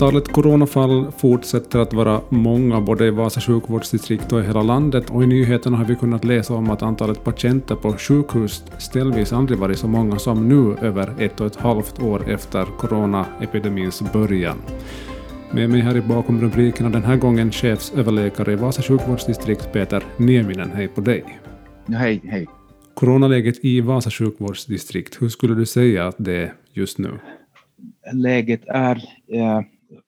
Antalet coronafall fortsätter att vara många både i Vasa sjukvårdsdistrikt och i hela landet och i nyheterna har vi kunnat läsa om att antalet patienter på sjukhus ställvis aldrig varit så många som nu över ett och ett halvt år efter coronaepidemins början. Med mig här i bakom rubrikerna den här gången chefsöverläkare i Vasa sjukvårdsdistrikt Peter Nieminen. Hej på dig. Ja, hej, hej. Coronaläget i Vasa sjukvårdsdistrikt, hur skulle du säga att det är just nu? Läget är eh,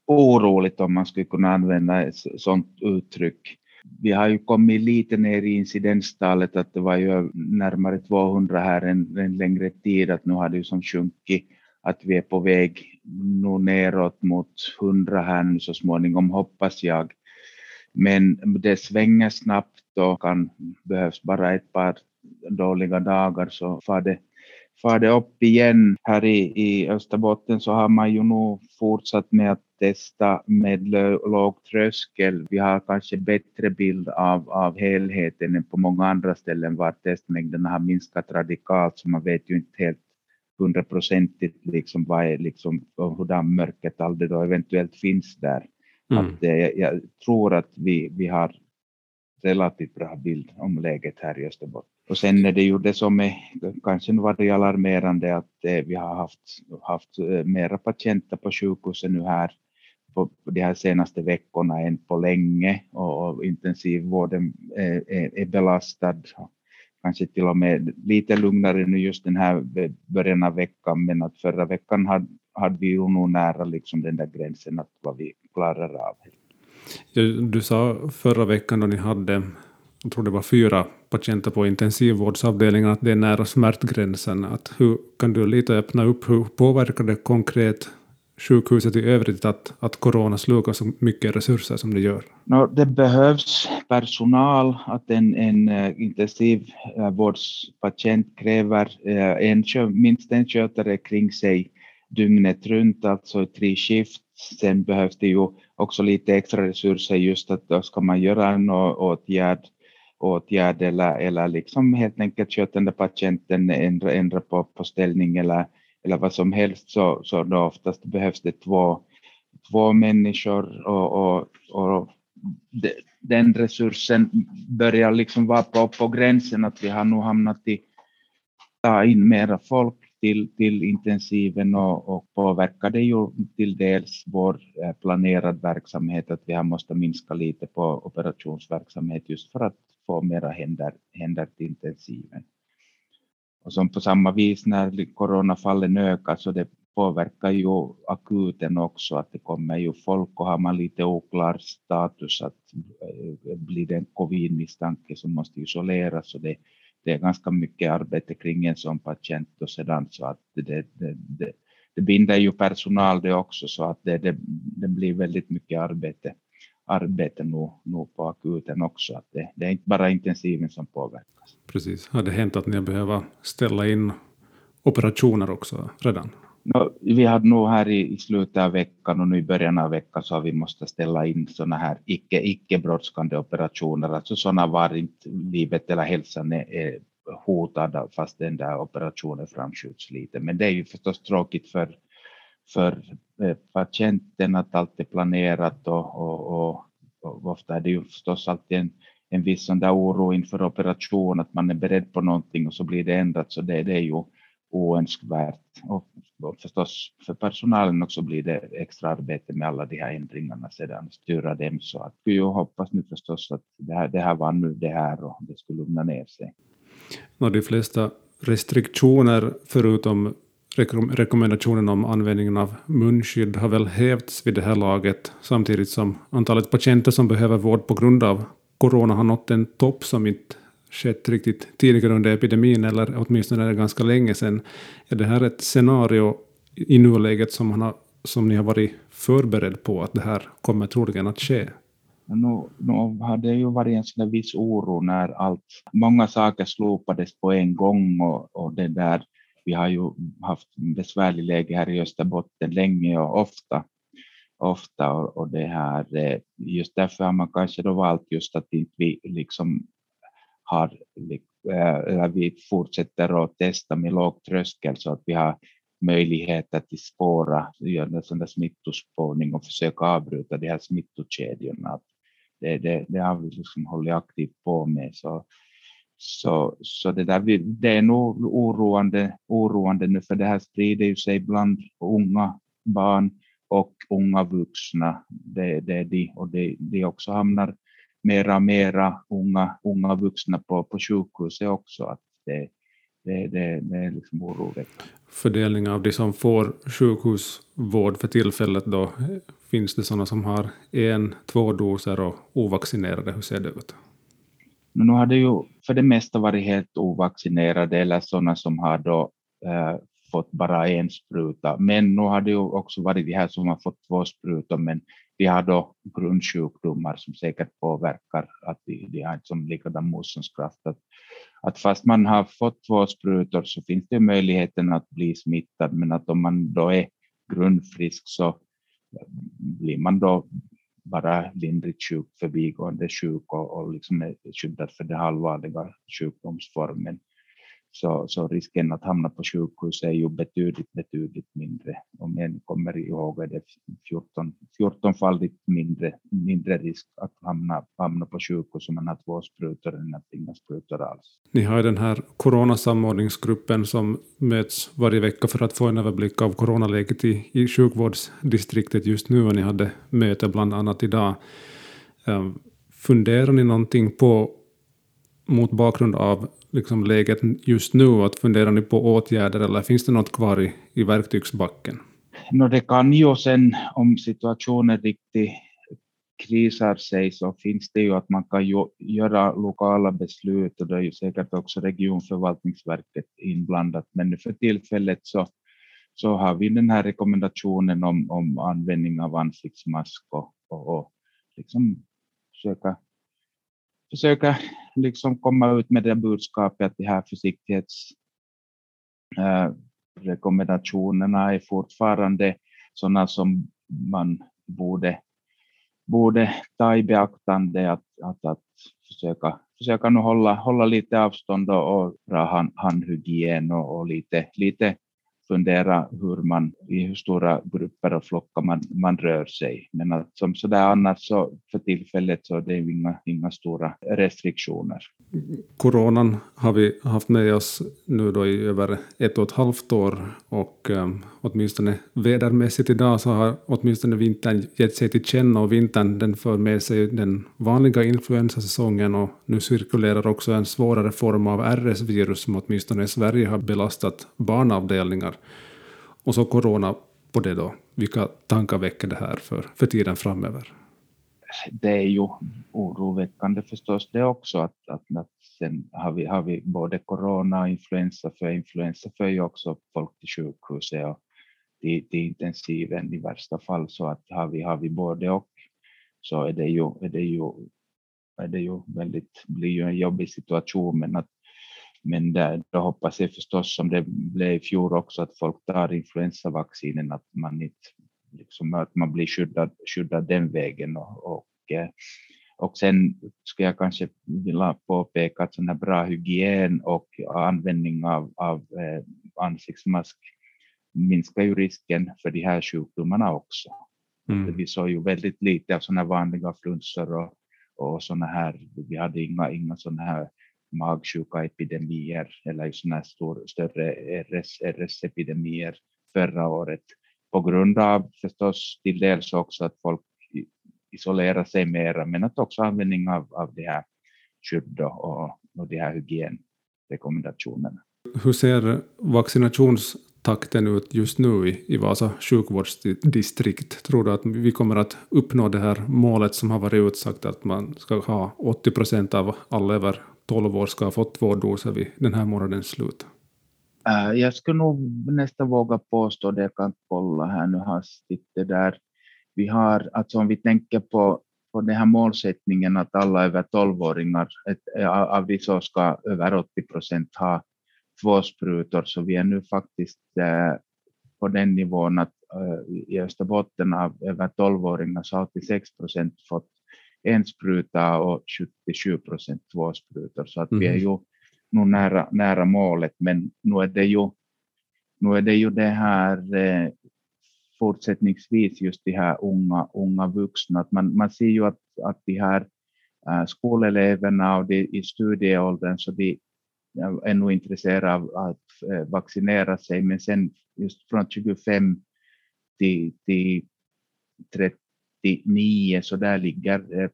oroligt om man skulle kunna använda ett sådant uttryck. Vi har ju kommit lite ner i incidenstalet, att det var ju närmare 200 här en, en längre tid, att nu har det ju som sjunkit, att vi är på väg nu neråt mot 100 här nu så småningom, hoppas jag. Men det svänger snabbt och kan, behövs bara ett par dåliga dagar så far det, far det upp igen. Här i, i Österbotten så har man ju nog fortsatt med att testa med låg tröskel. Vi har kanske bättre bild av, av helheten än på många andra ställen var testmängderna har minskat radikalt så man vet ju inte helt hundraprocentigt liksom vad är liksom hur mörkertal det då eventuellt finns där. Mm. Att, eh, jag tror att vi, vi har relativt bra bild om läget här i Österbotten. Och sen är det ju det som är kanske varit alarmerande att eh, vi har haft, haft eh, mera patienter på sjukhuset nu här på de här senaste veckorna än på länge och, och intensivvården är, är, är belastad. Kanske till och med lite lugnare nu just den här början av veckan, men att förra veckan hade, hade vi ju nog nära liksom den där gränsen att vad vi klarar av. Du sa förra veckan då ni hade, jag tror det var fyra patienter på intensivvårdsavdelningen, att det är nära smärtgränsen. Att hur kan du lite öppna upp, hur påverkar det konkret sjukhuset i övrigt att, att corona slukar så mycket resurser som det gör? No, det behövs personal, att en, en eh, intensivvårdspatient eh, kräver eh, en, minst en skötare kring sig dygnet runt, alltså tre skift. Sen behövs det ju också lite extra resurser just att då ska man göra en åtgärd, åtgärd eller, eller liksom helt enkelt sköta den patienten, ändra, ändra på, på ställning eller, eller vad som helst så, så då oftast behövs det två, två människor och, och, och den resursen börjar liksom vara på, på gränsen att vi har nu hamnat i ta in mera folk till, till intensiven och, och påverkar det ju till dels vår eh, planerad verksamhet att vi har måste minska lite på operationsverksamhet just för att få mera händer, händer till intensiven. Och som på samma vis när coronafallen ökar så det påverkar ju akuten också att det kommer ju folk och har man lite oklar status att eh, blir det en covid-misstanke så måste isoleras och det det är ganska mycket arbete kring en sån patient och sedan så att det, det, det, det binder ju personal det också så att det, det, det blir väldigt mycket arbete, arbete nu, nu på akuten också. Att det, det är inte bara intensiven som påverkas. Precis. Har det hänt att ni har behövt ställa in operationer också redan? No, vi hade nog här i, i slutet av veckan och nu i början av veckan så har vi måste ställa in sådana här icke, icke brådskande operationer, alltså sådana var inte livet eller hälsan är, är hotad fast den där operationen framskjuts lite. Men det är ju förstås tråkigt för, för eh, patienten att allt är planerat och, och, och, och ofta är det ju förstås alltid en, en viss sån där oro inför operation, att man är beredd på någonting och så blir det ändrat, så det, det är ju oönskvärt. Och, och förstås för personalen också blir det extra arbete med alla de här ändringarna sedan, styra dem. Så att vi hoppas nu förstås att det här, det här var nu det här och det skulle lugna ner sig. Och de flesta restriktioner förutom rekommendationen om användningen av munskydd har väl hävts vid det här laget samtidigt som antalet patienter som behöver vård på grund av corona har nått en topp som inte skett riktigt tidigare under epidemin, eller åtminstone är det ganska länge sedan. Är det här ett scenario i nuläget som, man har, som ni har varit förberedd på att det här kommer troligen att ske? Nu, nu har det ju varit en sån viss oro när allt, många saker slopades på en gång och, och det där, vi har ju haft besvärlig läge här i Österbotten länge och ofta ofta och, och det här, eh, just därför har man kanske då valt just att inte vi liksom har, eh, eller vi fortsätter att testa med låg tröskel så att vi har möjligheter till spåra, göra sån där smittospårning och försöka avbryta de här smittokedjorna. Det, det, det har vi liksom hållit aktivt på med. Så, så, så det, där, det är nog oroande, oroande nu, för det här sprider ju sig bland unga barn och unga vuxna. Det, det är de, och det, de också hamnar mera och mera unga, unga vuxna på, på sjukhuset också. Att det, det, det, det är liksom oroväckande. Fördelning av de som får sjukhusvård för tillfället då, finns det sådana som har en, två doser och ovaccinerade? Hur ser det ut? Nu har det ju för det mesta varit helt ovaccinerade eller sådana som har då äh, fått bara en spruta. Men nu har det ju också varit de här som har fått två sprutor, men de har då grundsjukdomar som säkert påverkar att de, de har som likadan motståndskraft. Att, att fast man har fått två sprutor så finns det möjligheten att bli smittad, men att om man då är grundfrisk så blir man då bara lindrigt sjuk, förbigående sjuk och, och liksom är skyddad för den allvarliga sjukdomsformen så, så risken att hamna på sjukhus är ju betydligt, betydligt mindre. Om jag kommer ihåg är det 14, 14-faldigt mindre, mindre risk att hamna, hamna på sjukhus om man har två sprutor än att inga sprutor alls. Ni har den här coronasamordningsgruppen som möts varje vecka för att få en överblick av coronaläget i, i sjukvårdsdistriktet just nu och ni hade möte bland annat idag. Um, funderar ni någonting på mot bakgrund av liksom läget just nu? Att funderar ni på åtgärder eller finns det något kvar i, i verktygsbacken? No, det kan ju sen om situationen riktigt krisar sig så finns det ju att man kan ju göra lokala beslut och det är ju säkert också regionförvaltningsverket inblandat. Men nu för tillfället så, så har vi den här rekommendationen om, om användning av ansiktsmask och, och, och liksom försöka försöka liksom komma ut med det budskapet att de här försiktighetsrekommendationerna eh, är fortfarande sådana som man borde, borde ta i beaktande att, att, att försöka, försöka nu hålla, hålla lite avstånd och, och bra hand, handhygien och, och lite, lite fundera hur man, i hur stora grupper och flockar man, man rör sig. Men att som sådär annars så för tillfället så är det inga, inga stora restriktioner. Coronan har vi haft med oss nu då i över ett och ett halvt år och um, åtminstone vädermässigt idag så har åtminstone vintern gett sig till känna och vintern den för med sig den vanliga influensasäsongen och nu cirkulerar också en svårare form av RS-virus som åtminstone i Sverige har belastat barnavdelningar och så corona på det då. Vilka tankar väcker det här för, för tiden framöver? Det är ju oroväckande förstås det också att, att, att sen har vi, har vi både corona och influensa, för influensa för ju också folk till sjukhuset och till, till intensiven i värsta fall, så att har vi, har vi både och så är det ju, är det ju, är det ju väldigt, blir ju en jobbig situation, men att men där, då hoppas jag förstås, som det blev i fjol också, att folk tar influensavaccinen, att man inte liksom, att man blir skyddad, skyddad den vägen. Och, och, eh, och sen ska jag kanske vilja påpeka att sån här bra hygien och användning av, av eh, ansiktsmask minskar ju risken för de här sjukdomarna också. Mm. Vi såg ju väldigt lite av sådana vanliga flunsor och, och sådana här, vi hade inga, inga sådana här magsjukaepidemier eller sådana stor, större RS, RS-epidemier förra året på grund av förstås till dels också att folk isolerar sig mera men att också användning av, av det här skydd och, och de här hygienrekommendationerna. Hur ser vaccinationstakten ut just nu i, i Vasa sjukvårdsdistrikt? Tror du att vi kommer att uppnå det här målet som har varit utsagt att man ska ha 80 procent av alla över 12 år ska ha fått två doser vid den här månadens slut? Äh, jag skulle nog nästan våga påstå det, jag kan kolla här nu hastigt det där. Vi har, alltså om vi tänker på, på den här målsättningen att alla över 12-åringar, av de så ska över 80 procent ha två sprutor, så vi är nu faktiskt på den nivån att i Österbotten av över 12-åringar så har 86 procent fått en spruta och 77 procent två sprutor, så att mm. vi är mm. ju nog nära, nära målet, men nu är det ju Nu är det ju det här eh, fortsättningsvis just de här unga, unga vuxna. Att man, man ser ju att, att de här äh, skoleleverna och de i studieåldern så de är nog intresserade av att äh, vaccinera sig, men sen just från 25 till, till 89, så där ligger eh,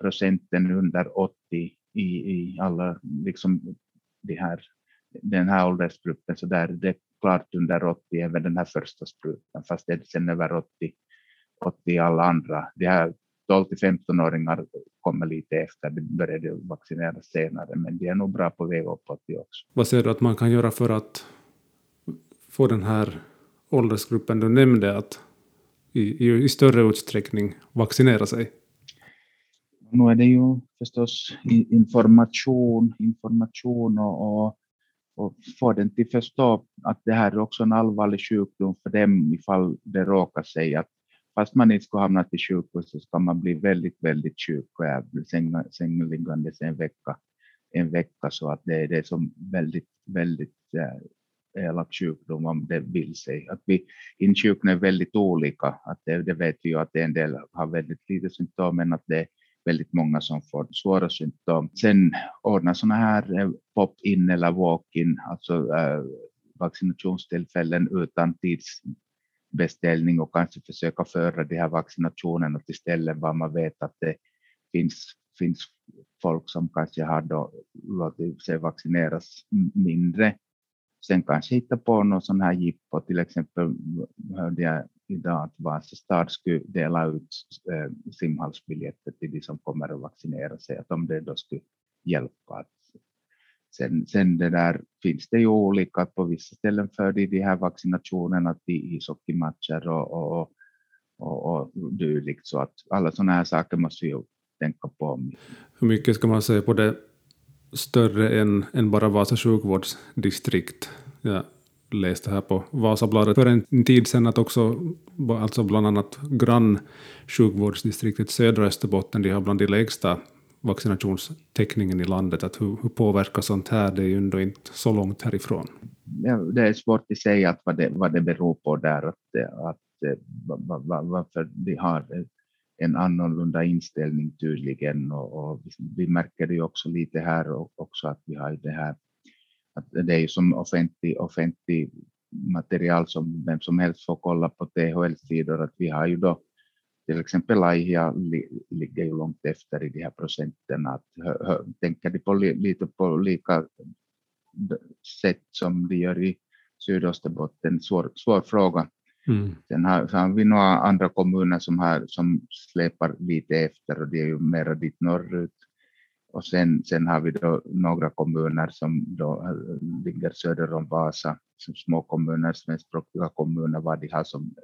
procenten under 80 i, i alla liksom de här, den här åldersgruppen, så där det klart under 80 även den här första sprutan, fast det är sen över 80, 80 alla andra. De här 12 till 15-åringar kommer lite efter, de började vaccineras senare, men de är nog bra på väg uppåt också. Vad ser du att man kan göra för att få den här åldersgruppen du nämnde att i, i, i större utsträckning vaccinera sig? Nu är det ju förstås information, information och, och och få den till förstå att det här är också en allvarlig sjukdom för dem ifall det råkar sig att fast man inte ska hamna till sjukhus så ska man bli väldigt, väldigt sjuk och bli sängliggandes en vecka, en vecka så att det, det är som väldigt, väldigt eh, elak sjukdom om det vill sig. Att vi insjuknar väldigt olika, att det, det vet vi ju att en del har väldigt lite symptom men att det är väldigt många som får svåra symptom. Sen ordna sådana här eh, pop-in eller walk-in, alltså äh, vaccinationstillfällen utan tidsbeställning och kanske försöka föra de här vaccinationerna till ställen var man vet att det finns, finns folk som kanske har då låtit sig vaccineras mindre. Sen kanske hitta på någon sån här jippo, till exempel hörde jag idag att Vasa stad skulle dela ut eh, simhallsbiljetter till de som kommer att vaccinera sig, att om det då skulle hjälpa. Sen, sen det där finns det ju olika, på vissa ställen för de, de här vaccinationerna till ishockeymatcher och, och, och, och dylikt, så att alla sådana här saker måste vi ju tänka på. Hur mycket ska man säga på det större än, än bara Vasa sjukvårdsdistrikt? Jag läste här på Vasabladet för en tid sedan att också alltså bland annat grannsjukvårdsdistriktet södra Österbotten, de har bland de lägsta vaccinationstäckningen i landet. Att hur, hur påverkar sånt här? Det är ju ändå inte så långt härifrån. Ja, det är svårt att säga att vad, det, vad det beror på där, att, att, eh, varför vi har eh, en annorlunda inställning tydligen. Och, och vi märker det ju också lite här också att vi har det här att det är ju som offentlig, offentlig material som vem som helst får kolla på THL-sidor, att vi har ju då till exempel Aihia ligger ju långt efter i de här procenten. Att, tänker de på lite på lika sätt som de gör i Sydösterbotten? Svår, svår fråga. Mm. Sen har, så har vi några andra kommuner som, har, som släpar lite efter och det är ju mera dit norrut. Och sen, sen har vi då några kommuner som då eh, ligger söder om Vasa, som små kommuner, svenskspråkiga kommuner, vad de har som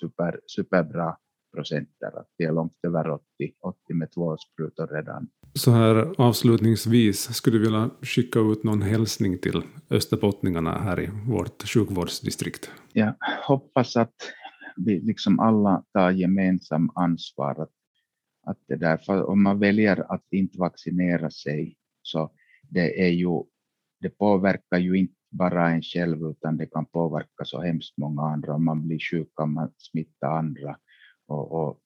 super, superbra procenter. Att det är långt över 80, 80 med två sprutor redan. Så här avslutningsvis, skulle du vilja skicka ut någon hälsning till österbottningarna här i vårt sjukvårdsdistrikt? Jag hoppas att vi liksom alla tar gemensam ansvar. Att att det där, för om man väljer att inte vaccinera sig så det, är ju, det påverkar ju inte bara en själv utan det kan påverka så hemskt många andra. Om man blir sjuk kan man smitta andra och, och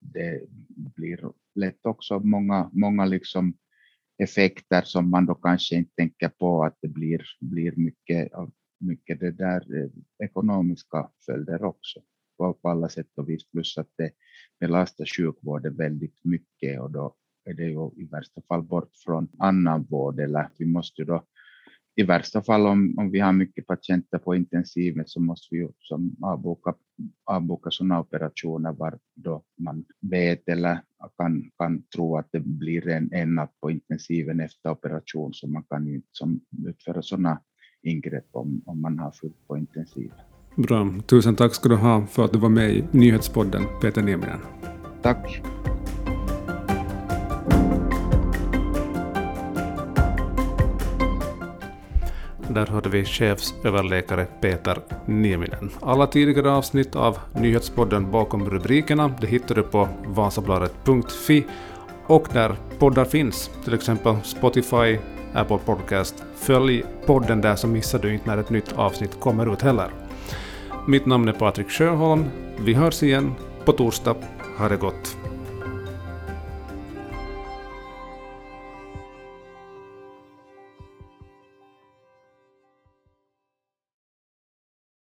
det blir lätt också många, många liksom effekter som man då kanske inte tänker på att det blir, blir mycket, mycket det där eh, ekonomiska följder också. På, på alla sätt och vis, plus att det belastar sjukvården väldigt mycket och då är det ju i värsta fall bort från annan vård. Eller vi måste då i värsta fall om, om vi har mycket patienter på intensiven så måste vi ju som avboka, avboka sådana operationer var då man vet eller kan, kan tro att det blir en, en natt på intensiven efter operation så man kan ju inte som utföra sådana ingrepp om, om man har fullt på intensiven. Bra. Tusen tack ska du ha för att du var med i nyhetspodden, Peter Nieminen. Tack. Där hörde vi chefsöverläkare Peter Nieminen. Alla tidigare avsnitt av nyhetspodden bakom rubrikerna det hittar du på vasabladet.fi och där poddar finns, till exempel Spotify, Apple Podcast. Följ podden där så missar du inte när ett nytt avsnitt kommer ut heller. Mitt namn är Patrik Sjöholm. Vi hörs igen på torsdag. Ha det gott.